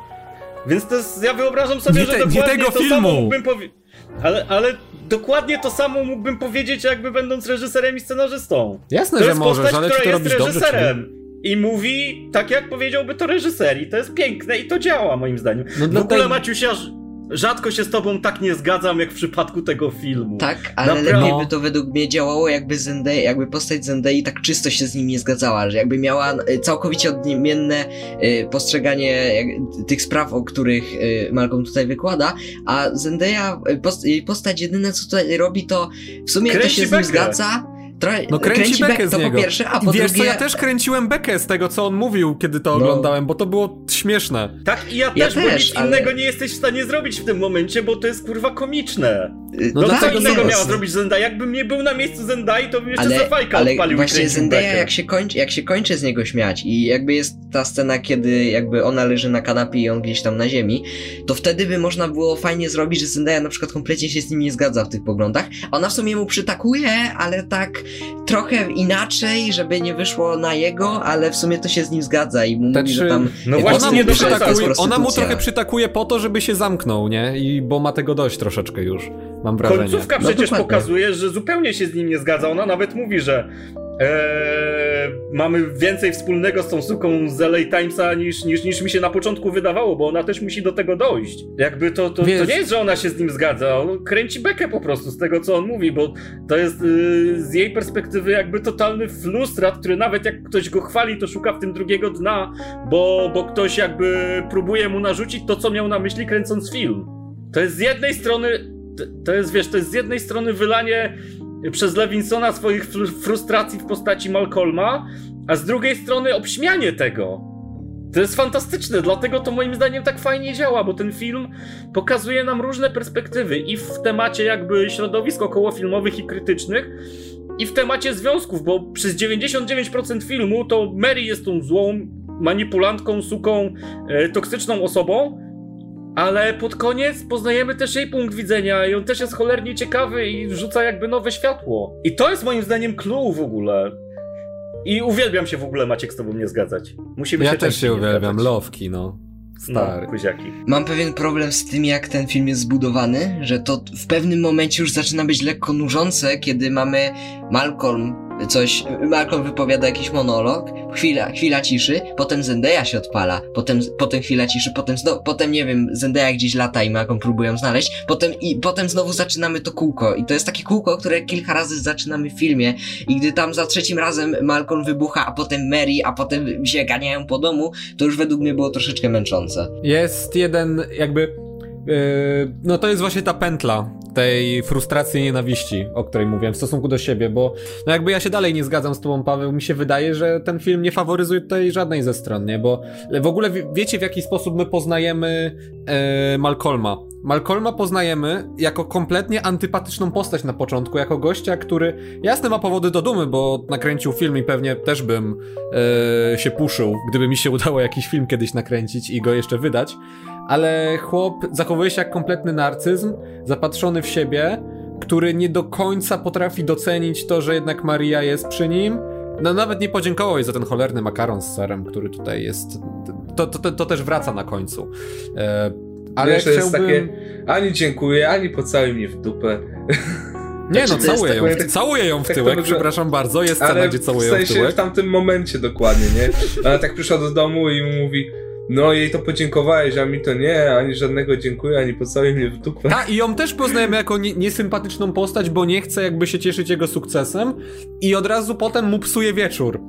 Więc to jest, ja wyobrażam sobie, nie że te, dokładnie nie tego to filmu. samo mógłbym powiedzieć. Ale, ale dokładnie to samo mógłbym powiedzieć, jakby będąc reżyserem i scenarzystą. Jasne, to że jest możesz, postać, ale która czy to jest robisz reżyserem. Dobrze, i mówi tak, jak powiedziałby to reżyser. I to jest piękne i to działa, moim zdaniem. No w ogóle, Maciuś, ja rzadko się z tobą tak nie zgadzam, jak w przypadku tego filmu. Tak, ale lepiej by to według mnie działało, jakby Zendaya, jakby postać Zendaya tak czysto się z nim nie zgadzała, że jakby miała e, całkowicie odmienne e, postrzeganie tych spraw, o których e, Malcolm tutaj wykłada, a Zendaya, jej postać jedyne co tutaj robi, to w sumie Kręci to się z nim zgadza, Trochę no kręci, kręci bekę z to niego. po pierwsze, a po Wiesz drugie... co, ja też kręciłem bekę z tego, co on mówił, kiedy to no. oglądałem, bo to było śmieszne. Tak, i ja, ja też, też, bo nic ale... innego nie jesteś w stanie zrobić w tym momencie, bo to jest kurwa komiczne. No, no co innego miała zrobić Zendaya? Jakbym nie był na miejscu Zendai, to bym jeszcze ale, fajka ale odpalił właśnie Zendaya, jak się, kończy, jak się kończy z niego śmiać i jakby jest ta scena, kiedy jakby ona leży na kanapie i on gdzieś tam na ziemi, to wtedy by można było fajnie zrobić, że Zendaya na przykład kompletnie się z nim nie zgadza w tych poglądach. Ona w sumie mu przytakuje, ale tak trochę inaczej, żeby nie wyszło na jego, ale w sumie to się z nim zgadza i mu mówi, że tam... No właśnie, ona mu, przytakuje, ona mu trochę przytakuje po to, żeby się zamknął, nie? I bo ma tego dość troszeczkę już, mam wrażenie. Końcówka no przecież pokazuje, że zupełnie się z nim nie zgadza. Ona nawet mówi, że Eee, mamy więcej wspólnego z tą suką z LA Timesa niż, niż, niż mi się na początku wydawało, bo ona też musi do tego dojść. Jakby to, to, to nie jest, że ona się z nim zgadza, on kręci bekę po prostu z tego, co on mówi, bo to jest yy, z jej perspektywy jakby totalny flustrat, który nawet jak ktoś go chwali, to szuka w tym drugiego dna, bo, bo ktoś jakby próbuje mu narzucić to, co miał na myśli kręcąc film. To jest z jednej strony, to jest, wiesz, to jest z jednej strony wylanie przez Lewinsona swoich frustracji w postaci Malcolma, a z drugiej strony obśmianie tego. To jest fantastyczne, dlatego to moim zdaniem tak fajnie działa, bo ten film pokazuje nam różne perspektywy i w temacie jakby środowisk okołofilmowych i krytycznych, i w temacie związków, bo przez 99% filmu to Mary jest tą złą, manipulantką, suką, e, toksyczną osobą, ale pod koniec poznajemy też jej punkt widzenia i on też jest cholernie ciekawy i wrzuca jakby nowe światło. I to jest moim zdaniem clue w ogóle. I uwielbiam się w ogóle, Maciek, z tobą nie zgadzać. Musimy ja się też się uwielbiam, lowki, no. Stary. No, kuziaki. Mam pewien problem z tym, jak ten film jest zbudowany, że to w pewnym momencie już zaczyna być lekko nużące, kiedy mamy Malcolm coś, Malcolm wypowiada jakiś monolog, chwila, chwila ciszy, potem Zendaya się odpala, potem, potem chwila ciszy, potem znowu, potem nie wiem, Zendaya gdzieś lata i Malcolm próbują znaleźć, potem i potem znowu zaczynamy to kółko i to jest takie kółko, które kilka razy zaczynamy w filmie i gdy tam za trzecim razem Malcolm wybucha, a potem Mary, a potem się ganiają po domu, to już według mnie było troszeczkę męczące. Jest jeden jakby Yy, no to jest właśnie ta pętla tej frustracji i nienawiści, o której mówiłem, w stosunku do siebie, bo no jakby ja się dalej nie zgadzam z tobą, Paweł, mi się wydaje, że ten film nie faworyzuje tutaj żadnej ze stron, nie, bo w ogóle wiecie w jaki sposób my poznajemy e, Malcolma. Malcolma poznajemy jako kompletnie antypatyczną postać na początku, jako gościa, który jasne ma powody do dumy, bo nakręcił film i pewnie też bym e, się puszył, gdyby mi się udało jakiś film kiedyś nakręcić i go jeszcze wydać, ale chłop zachowuje się jak kompletny narcyzm, zapatrzony w siebie, który nie do końca potrafi docenić to, że jednak Maria jest przy nim. No nawet nie podziękował jej za ten cholerny makaron z serem, który tutaj jest. To, to, to, to też wraca na końcu. E, ale Wiesz, chciałbym... jest takie, ani dziękuję, ani pocałuj mnie w dupę. Nie no, Znaczy, to całuję ją, tak- w, całuję ją w tak tyłek, wygląda. przepraszam bardzo, jest scena, gdzie w całuję ją w sensie tyłek. w tamtym momencie dokładnie, nie? Ona tak przyszła do domu i mówi no jej to podziękowałeś, a mi to nie, ani żadnego dziękuję, ani pocałuj mnie w dupę. Tak, i ją też poznajemy jako nie, niesympatyczną postać, bo nie chce jakby się cieszyć jego sukcesem i od razu potem mu psuje wieczór.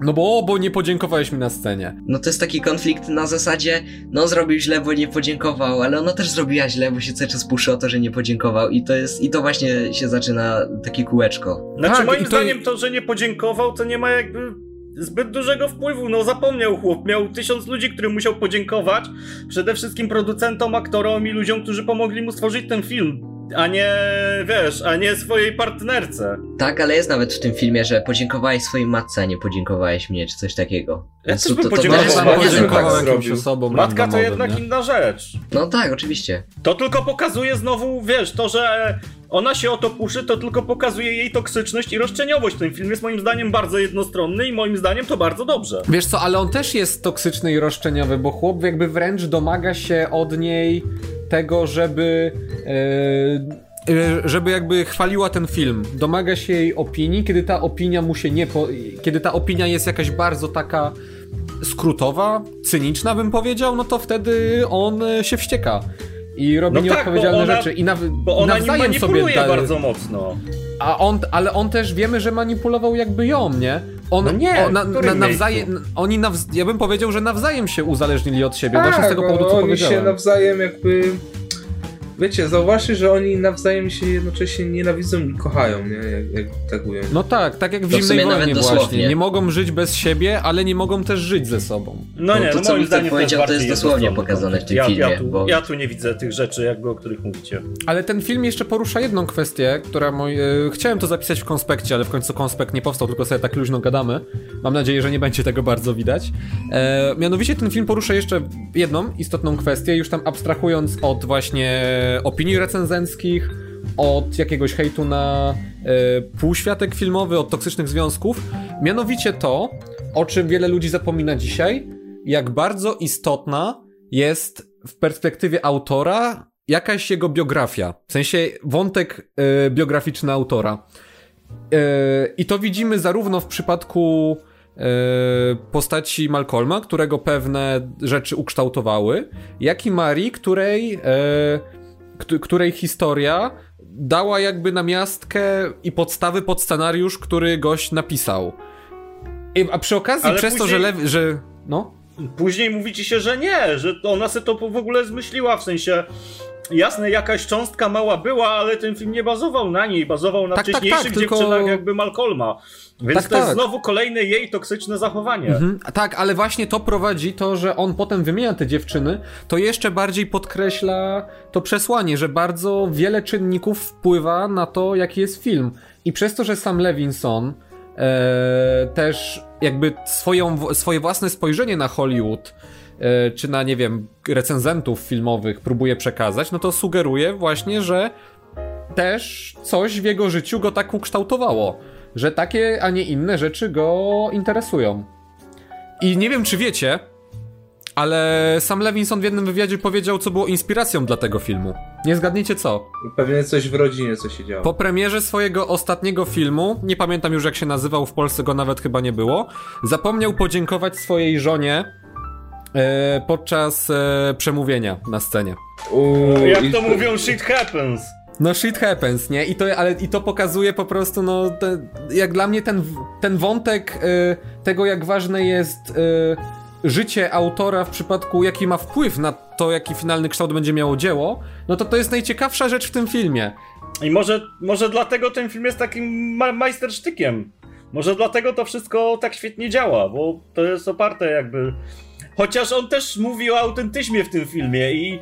No bo, bo nie podziękowałeś mi na scenie. No to jest taki konflikt na zasadzie, no zrobił źle, bo nie podziękował, ale ona też zrobiła źle, bo się cały czas puszy o to, że nie podziękował i to jest, i to właśnie się zaczyna takie kółeczko. Znaczy, Tak, moim to- zdaniem to, że nie podziękował, to nie ma jakby zbyt dużego wpływu. No, zapomniał chłop. Miał tysiąc ludzi, którym musiał podziękować. Przede wszystkim producentom, aktorom i ludziom, którzy pomogli mu stworzyć ten film. A nie, wiesz, a nie swojej partnerce. Tak, ale jest nawet w tym filmie, że podziękowałeś swojej matce, a nie podziękowałeś mnie, czy coś takiego. Ja Więc też bym to, to, podziękował. jest że podziękował tak jakimś osobom Matka to jednak nie? inna rzecz. No tak, oczywiście. To tylko pokazuje znowu, wiesz, to, że ona się o to puszy, to tylko pokazuje jej toksyczność i roszczeniowość. Ten film jest moim zdaniem bardzo jednostronny i moim zdaniem to bardzo dobrze. Wiesz co, ale on też jest toksyczny i roszczeniowy, bo chłop jakby wręcz domaga się od niej tego, żeby. e, żeby jakby chwaliła ten film. Domaga się jej opinii, kiedy ta opinia mu się nie. Po, kiedy ta opinia jest jakaś bardzo taka skrótowa, cyniczna bym powiedział, no to wtedy on e, się wścieka. I robi No tak, nieodpowiedzialne bo ona- rzeczy. I, naw, Bo ona nim nawzajem sobie manipuluje da, bardzo mocno. a on, ale on też wiemy, że manipulował jakby ją, nie? On, No nie, on, na, na, nawzajem, oni nawz, ja bym powiedział, że nawzajem się uzależnili od siebie, właśnie z tego powodu, co oni powiedziałem. się nawzajem jakby... Wiecie, zauważcie, że oni nawzajem się jednocześnie nienawidzą i kochają, nie? Jak, jak tak ująć. No tak, tak jak w To Zimnej Wojnie właśnie. dosłownie. Nie mogą żyć bez siebie, ale nie mogą też żyć ze sobą. No nie, to, no co moim Wiktor zdaniem powiedział, jest to jest dosłownie pokazane w tym ja, filmie, Ja tu, bo- ja tu nie widzę tych rzeczy, jakby o których mówicie. Ale ten film jeszcze porusza jedną kwestię, która moi, e, chciałem to zapisać w konspekcie, ale w końcu konspekt nie powstał, tylko sobie tak luźno gadamy. Mam nadzieję, że nie będzie tego bardzo widać. E, mianowicie ten film porusza jeszcze jedną istotną kwestię, już tam abstrahując od właśnie opinii recenzenckich, od jakiegoś hejtu na e, półświatek filmowy, od toksycznych związków. Mianowicie to, o czym wiele ludzi zapomina dzisiaj, jak bardzo istotna jest w perspektywie autora jakaś jego biografia. W sensie wątek e, biograficzny autora. E, I to widzimy zarówno w przypadku postaci Malcolma, którego pewne rzeczy ukształtowały, jak i Marii, której, kt- której historia dała jakby namiastkę i podstawy pod scenariusz, który gość napisał. I, a przy okazji Ale przez to, że, później- lew, że no Później mówi ci się, że nie, że ona se to w ogóle zmyśliła, w sensie jasne, jakaś cząstka mała była, ale ten film nie bazował na niej, bazował na Tak, tak, wcześniejszych tak, tylko- dziewczynach jakby Malcolma. Więc Tak, to jest tak. znowu kolejne jej toksyczne zachowanie. Mhm, tak, ale właśnie to prowadzi to, że on potem wymienia te dziewczyny, to jeszcze bardziej podkreśla to przesłanie, że bardzo wiele czynników wpływa na to, jaki jest film. I przez to, że sam Levinson e, też jakby swoją, swoje własne spojrzenie na Hollywood czy na, nie wiem, recenzentów filmowych próbuje przekazać, no to sugeruje właśnie, że też coś w jego życiu go tak ukształtowało, że takie, a nie inne rzeczy go interesują. I nie wiem, czy wiecie, ale sam Levinson w jednym wywiadzie powiedział, co było inspiracją dla tego filmu. Nie zgadniecie co? Pewnie coś w rodzinie, co się działo. Po premierze swojego ostatniego filmu, nie pamiętam już jak się nazywał, w Polsce go nawet chyba nie było, zapomniał podziękować swojej żonie e, podczas e, przemówienia na scenie. Uuu, Jak i- to mówią, shit happens. No shit happens, nie? I to, ale, i to pokazuje po prostu, no, te, jak dla mnie ten, ten wątek y, tego, jak ważne jest y, życie autora w przypadku, jaki ma wpływ na to, jaki finalny kształt będzie miało dzieło, no to to jest najciekawsza rzecz w tym filmie. I może, może dlatego ten film jest takim ma majstersztykiem. Może dlatego to wszystko tak świetnie działa, bo to jest oparte jakby... Chociaż on też mówi o autentyzmie w tym filmie i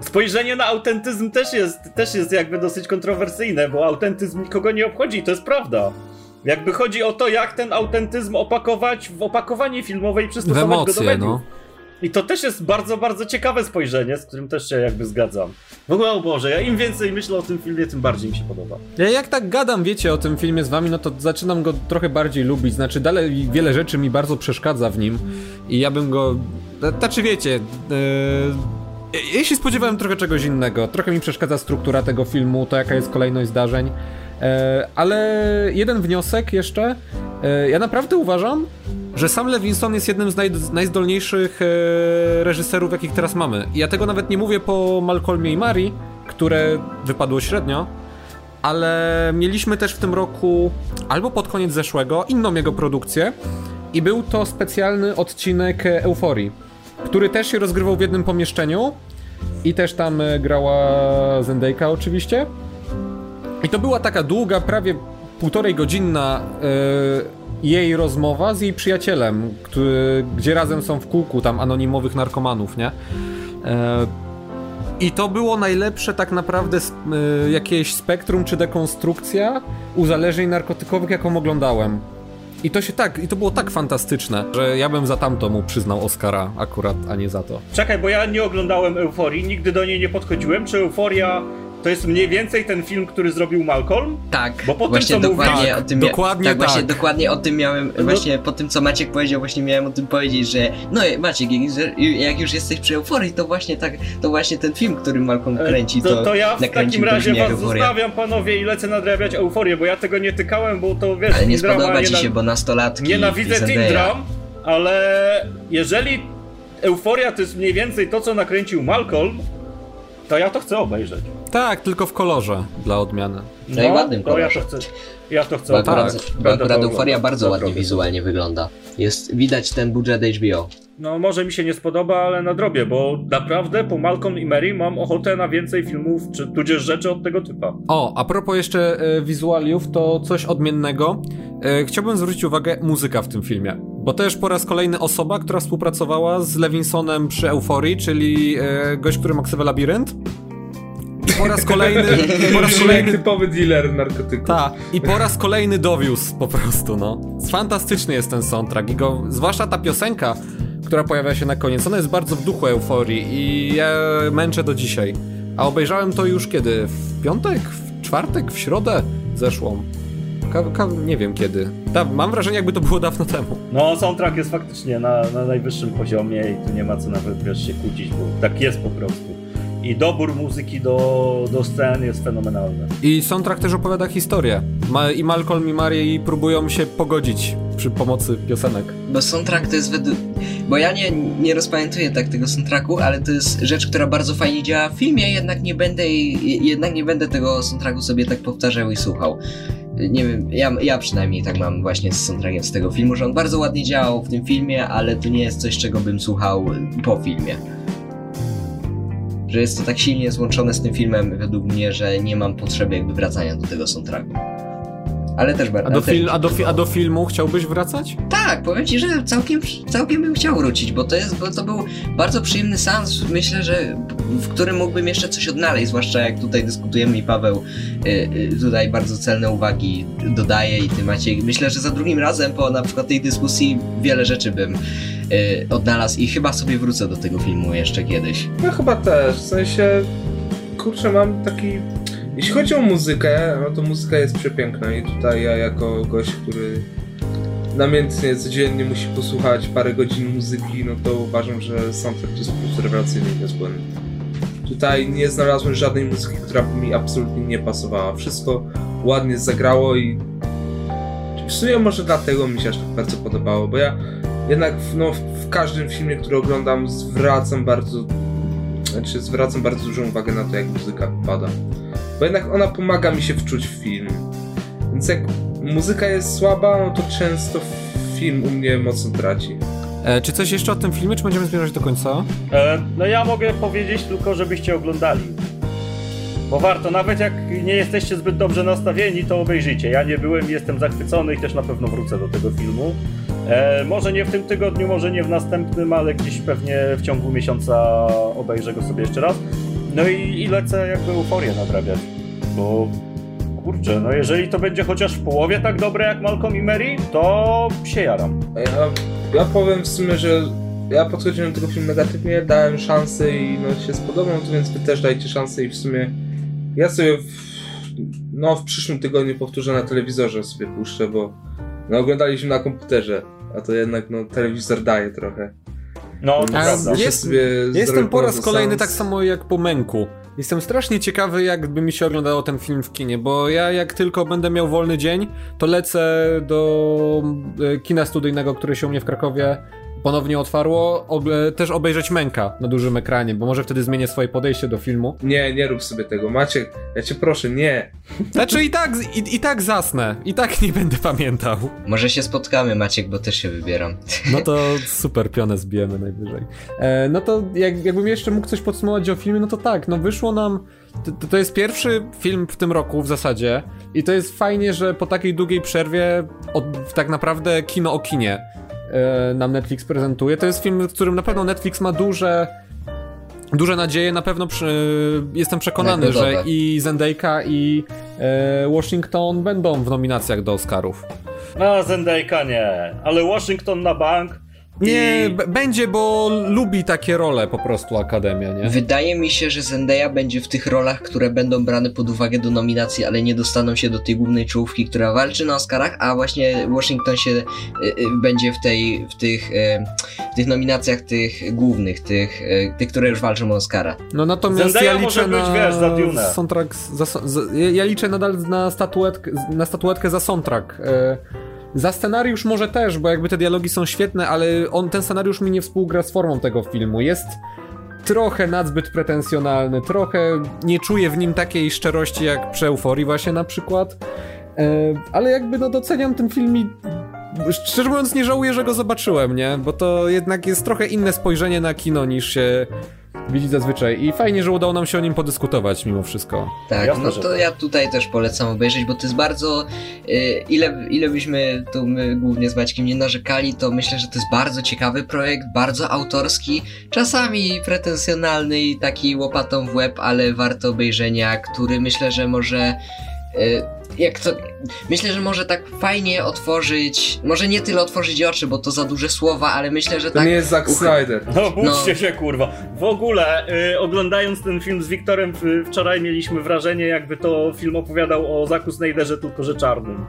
spojrzenie na autentyzm też jest, też jest jakby dosyć kontrowersyjne, bo autentyzm nikogo nie obchodzi, to jest prawda. Jakby chodzi o to, jak ten autentyzm opakować w opakowanie filmowe i W przystosować go do mediów. no. I to też jest bardzo, bardzo ciekawe spojrzenie, z którym też się jakby zgadzam. W ogóle, o Boże, ja im więcej myślę o tym filmie, tym bardziej mi się podoba. Ja jak tak gadam, wiecie, o tym filmie z wami, no to zaczynam go trochę bardziej lubić. Znaczy, dalej wiele rzeczy mi bardzo przeszkadza w nim i ja bym go. Znaczy, wiecie. Yy... Ja się spodziewałem trochę czegoś innego. Trochę mi przeszkadza struktura tego filmu, to jaka jest kolejność zdarzeń. E, ale jeden wniosek jeszcze. E, ja naprawdę uważam, że sam Levinson jest jednym z naj, najzdolniejszych e, reżyserów, jakich teraz mamy. Ja tego nawet nie mówię po Malcolmie i Mari, które wypadło średnio, ale mieliśmy też w tym roku, albo pod koniec zeszłego, inną jego produkcję i był to specjalny odcinek Euforii, który też się rozgrywał w jednym pomieszczeniu i też tam grała Zendayka oczywiście. I to była taka długa, prawie półtorej godzinna e, jej rozmowa z jej przyjacielem, który, gdzie razem są w kółku tam anonimowych narkomanów, nie? E, i to było najlepsze tak naprawdę y, jakieś spektrum czy dekonstrukcja uzależnień narkotykowych, jaką oglądałem. I to się tak, i to było tak fantastyczne, że ja bym za tamto mu przyznał Oscara akurat, a nie za to. Czekaj, bo ja nie oglądałem Euforii, nigdy do niej nie podchodziłem. Czy Euforia to jest mniej więcej ten film, który zrobił Malcolm? Tak, Bo po tym, właśnie co dokładnie mówisz- o tym Dokładnie tak, właśnie tak. dokładnie o tym miałem, No- właśnie po tym co Maciek powiedział, właśnie miałem o tym powiedzieć, że no Maciek, jak, jak już jesteś przy euforii, to właśnie tak, to właśnie ten film, który Malcolm kręci, to, to, to ja w takim razie was euforia. zostawiam, panowie, i lecę nadrabiać Euforię, bo ja tego nie tykałem, bo to wiesz, Ale nie drama, spodoba ci na- się, bo nastolatki Nienawidzę Teen. Dram, ale jeżeli Euforia to jest mniej więcej to, co nakręcił Malcolm, to ja to chcę obejrzeć. Tak, tylko w kolorze dla odmiany. No i ładnym to ja to kolorze. chcę, ja to chcę Bo Tak, akurat to euforia bardzo ładnie wizualnie wygląda. Jest, widać ten budżet HBO. No może mi się nie spodoba, ale nadrobię, bo naprawdę po Malcolm i Mary mam ochotę na więcej filmów, czy tudzież rzeczy od tego typa. O, a propos jeszcze e, wizualiów, to coś odmiennego. E, chciałbym zwrócić uwagę muzyka w tym filmie. Bo też po raz kolejny osoba, która współpracowała z Levinsonem przy Euforii, czyli e, gość, który ma ksywę Labirynt. Po raz kolejny, <laughs> po raz kolejny typowy dealer narkotyków. Ta, i po raz kolejny dowiózł po prostu, no. Fantastyczny jest ten soundtrack i go, zwłaszcza ta piosenka, która pojawia się na koniec, ona jest bardzo w duchu euforii i ja męczę do dzisiaj. A obejrzałem to już kiedy? W piątek? W czwartek? W środę? Zeszłą. Ka, ka, nie wiem kiedy. Da, mam wrażenie, jakby to było dawno temu. No, soundtrack jest faktycznie na, na najwyższym poziomie i tu nie ma co nawet wiesz, się kłócić, bo tak jest po prostu. I dobór muzyki do, do scen jest fenomenalny. I soundtrack też opowiada historię. Ma, I Malcolm i Mary próbują się pogodzić przy pomocy piosenek. Bo soundtrack to jest według... Bo ja nie, nie rozpamiętuję tak tego soundtracku, ale to jest rzecz, która bardzo fajnie działa w filmie, jednak nie będę, jednak nie będę tego soundtracku sobie tak powtarzał i słuchał. Nie wiem, ja, ja przynajmniej tak mam właśnie z soundtrackiem z tego filmu, że on bardzo ładnie działał w tym filmie, ale to nie jest coś, czego bym słuchał po filmie. Że jest to tak silnie złączone z tym filmem według mnie, że nie mam potrzeby jakby wracania do tego soundtracku. Ale też A bardzo. do, fil, a, do, fi- a do filmu chciałbyś wracać? Tak, powiem ci, że całkiem, całkiem bym chciał wrócić, bo to jest, bo to był bardzo przyjemny seans, myślę, że w którym mógłbym jeszcze coś odnaleźć, zwłaszcza jak tutaj dyskutujemy i Paweł y, y, tutaj bardzo celne uwagi dodaje i ty Maciej. Myślę, że za drugim razem po na przykład tej dyskusji wiele rzeczy bym y, odnalazł i chyba sobie wrócę do tego filmu jeszcze kiedyś. No chyba też, w sensie, kurczę, mam taki... Jeśli chodzi o muzykę, no to muzyka jest przepiękna i tutaj ja jako gość, który namiętnie codziennie musi posłuchać parę godzin muzyki, no to uważam, że soundtrack jest po prostu rewelacyjny i niezbędny. Tutaj nie znalazłem żadnej muzyki, która mi absolutnie nie pasowała. Wszystko ładnie zagrało i w sumie może dlatego mi się aż tak bardzo podobało, bo ja jednak w, no, w każdym filmie, który oglądam zwracam bardzo znaczy zwracam bardzo dużą uwagę na to, jak muzyka wypada. Bo jednak ona pomaga mi się wczuć w film. Więc jak muzyka jest słaba, no to często film u mnie mocno traci. E, czy coś jeszcze o tym filmie, czy będziemy zmierzać do końca? E, no ja mogę powiedzieć tylko, żebyście oglądali. Bo warto, nawet jak nie jesteście zbyt dobrze nastawieni, to obejrzyjcie. Ja nie byłem, jestem zachwycony i też na pewno wrócę do tego filmu. E, może nie w tym tygodniu, może nie w następnym, ale gdzieś pewnie w ciągu miesiąca obejrzę go sobie jeszcze raz. No i, i lecę jakby euforię nadrabiać. Bo kurczę, no jeżeli to będzie chociaż w połowie tak dobre jak Malcolm i Mary, to się jaram. Ja, ja powiem w sumie, że ja podchodziłem do tego filmu negatywnie, dałem szansę i no się spodobał, więc wy też dajcie szansę i w sumie ja sobie w, no w przyszłym tygodniu powtórzę na telewizorze sobie puszczę, bo no oglądaliśmy na komputerze, a to jednak no telewizor daje trochę. No, to prawda. jest- Jestem po raz kolejny tak samo jak po Męku. Jestem strasznie ciekawy, jakby mi się oglądało ten film w kinie, bo ja jak tylko będę miał wolny dzień, to lecę do e, kina studyjnego, które się u mnie w Krakowie ponownie otwarło, ogle- też obejrzeć Męka na dużym ekranie, bo może wtedy zmienię swoje podejście do filmu. Nie, nie rób sobie tego. Maciek, ja cię proszę, nie. Znaczy i tak, i, i tak zasnę, i tak nie będę pamiętał. Może się spotkamy, Maciek, bo też się wybieram. <laughs> No to super, pionę zbijemy najwyżej. E, no to jak, jakbym jeszcze mógł coś podsumować o filmie, no to tak, no wyszło nam... To, to jest pierwszy film w tym roku w zasadzie i to jest fajnie, że po takiej długiej przerwie od, tak naprawdę kino o kinie e, nam Netflix prezentuje. To jest film, w którym na pewno Netflix ma duże duże nadzieje, na pewno przy, jestem przekonany, że i Zendayka i e, Washington będą w nominacjach do Oscarów. No, Zendayka nie, ale Washington na bank. Nie, i... będzie, bo lubi takie role po prostu Akademia, nie? Wydaje mi się, że Zendaya będzie w tych rolach, które będą brane pod uwagę do nominacji, ale nie dostaną się do tej głównej czołówki, która walczy na Oscarach, a właśnie Washington się y, y, będzie w tej, w tych, y, w tych nominacjach tych głównych, tych, y, tych, które już walczą o Oscara. No natomiast Zendaya ja może liczę być, na wiesz, za Dune. soundtrack, za, za, ja- liczę nadal na statuetkę, na statuetkę za soundtrack. E, za scenariusz może też, bo jakby te dialogi są świetne, ale on, ten scenariusz mi nie współgra z formą tego filmu. Jest trochę nadzbyt pretensjonalny, trochę nie czuję w nim takiej szczerości jak przy Euforii właśnie na przykład. E, ale jakby no doceniam ten film i szczerze mówiąc nie żałuję, że go zobaczyłem, nie? Bo to jednak jest trochę inne spojrzenie na kino niż się widzi zazwyczaj i fajnie, że udało nam się o nim podyskutować mimo wszystko. Tak, Jasne, no to tak. ja tutaj też polecam obejrzeć, bo to jest bardzo. y, ile, ile byśmy tu my głównie z Maćkiem nie narzekali, to myślę, że to jest bardzo ciekawy projekt, bardzo autorski, czasami pretensjonalny i taki łopatą w łeb, ale warto obejrzenia, który myślę, że może. Jak to. Myślę, że może tak fajnie otworzyć. Może nie tyle otworzyć oczy, bo to za duże słowa, ale myślę, że To tak. nie jest Zack Snyder. No bójcie No. się kurwa. W ogóle y, oglądając ten film z Wiktorem y, wczoraj mieliśmy wrażenie jakby to film opowiadał o Zaku Snyderze tylko że czarnym.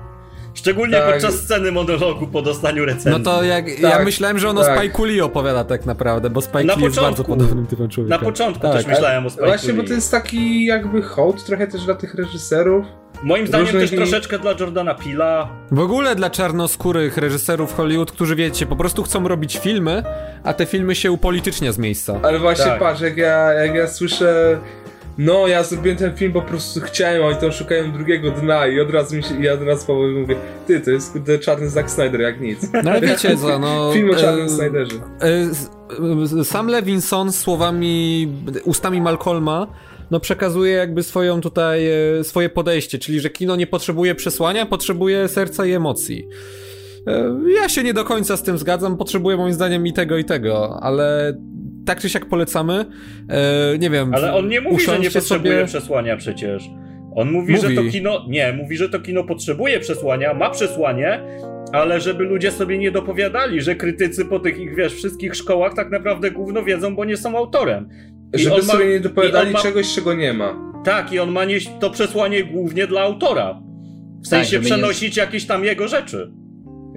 Szczególnie Tak. podczas sceny monologu po dostaniu recenzji. No to jak, ja Tak, myślałem, że ono tak. Spike Lee opowiada tak naprawdę, bo Spike Na Lee jest bardzo podobnym typem człowieka. Na początku Tak, też myślałem o Spike Właśnie, bo Lee. to jest taki jakby hołd trochę też dla tych reżyserów. Moim zdaniem różnych też troszeczkę dla Jordana Pila. W ogóle dla czarnoskórych reżyserów Hollywood, którzy wiecie, po prostu chcą robić filmy, a te filmy się upolitycznia z miejsca. Ale właśnie Tak. patrz, jak ja, jak ja słyszę no ja zrobiłem ten film, bo po prostu chciałem, a oni tam szukają drugiego dna i od razu mi się, ja od razu powiem, mówię, ty, to jest kurde czarny Zack Snyder, jak nic. No ale wiecie <laughs> co, no... Film o czarnym e, Snyderze. e, e, Sam Levinson słowami, ustami Malcolma no przekazuje jakby swoją tutaj, e, swoje podejście, czyli że kino nie potrzebuje przesłania, potrzebuje serca i emocji. E, Ja się nie do końca z tym zgadzam, potrzebuję moim zdaniem i tego i tego, ale tak czy siak polecamy. E, nie wiem. Ale on nie mówi, że nie potrzebuje sobie... przesłania przecież. On mówi, Mówi. że to kino. Nie, mówi, że to kino potrzebuje przesłania, ma przesłanie, ale żeby ludzie sobie nie dopowiadali, że krytycy po tych ich, wiesz, wszystkich szkołach tak naprawdę gówno wiedzą, bo nie są autorem. I Żeby on ma- sobie nie dopowiadali ma- czegoś, czego nie ma. Tak, i on ma nieść to przesłanie głównie dla autora. W sensie żeby nie- przenosić jakieś tam jego rzeczy.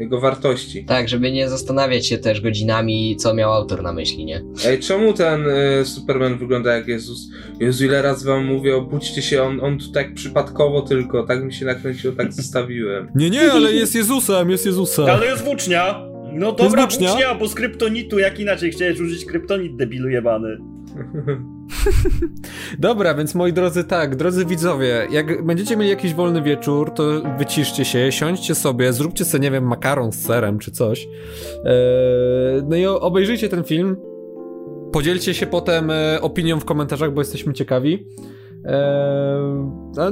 Jego wartości. Tak, żeby nie zastanawiać się też godzinami, co miał autor na myśli, nie? Ej, czemu ten y, Superman wygląda jak Jezus? Jezu, ile razy wam mówię, obudźcie się, on, on tu tak przypadkowo tylko, tak mi się nakręciło, tak <laughs> zostawiłem. Nie, nie, ale jest Jezusem, jest Jezusem. Ale jest włócznia! No dobra, włócznia? włócznia, bo z kryptonitu, jak inaczej chciałeś użyć kryptonit, debilu jebany. <laughs> <laughs> Dobra, więc moi drodzy, tak, drodzy widzowie, jak będziecie mieli jakiś wolny wieczór, to wyciszcie się, siądźcie sobie, zróbcie sobie, nie wiem, makaron z serem czy coś. Eee, no i obejrzyjcie ten film. Podzielcie się potem e, opinią w komentarzach, bo jesteśmy ciekawi. Eee,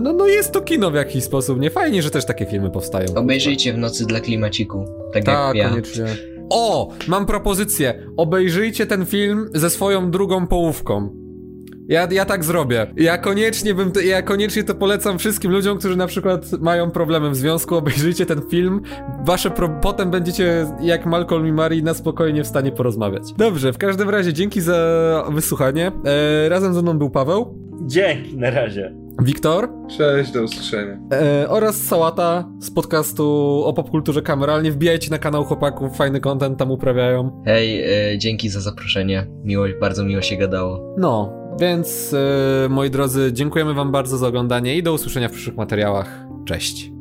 no, no jest to kino w jakiś sposób, nie? Fajnie, że też takie filmy powstają. Obejrzyjcie w nocy dla klimaciku, tak, Tak, jak ja. koniecznie. O, mam propozycję. Obejrzyjcie ten film ze swoją drugą połówką. Ja, ja tak zrobię. Ja koniecznie bym, to, ja koniecznie to polecam wszystkim ludziom, którzy na przykład mają problemy w związku. Obejrzyjcie ten film. Wasze pro... potem będziecie jak Malcolm i Mary na spokojnie w stanie porozmawiać. Dobrze, w każdym razie dzięki za wysłuchanie. E, razem ze mną był Paweł, Dzięki, na razie. Wiktor Cześć, do usłyszenia. e, oraz Sałata z podcastu o popkulturze kameralnie. Wbijajcie na kanał chłopaków, fajny content tam uprawiają. Hej, e, dzięki za zaproszenie. Miło, bardzo miło się gadało. No, więc e, moi drodzy, dziękujemy Wam bardzo za oglądanie i do usłyszenia w przyszłych materiałach. Cześć.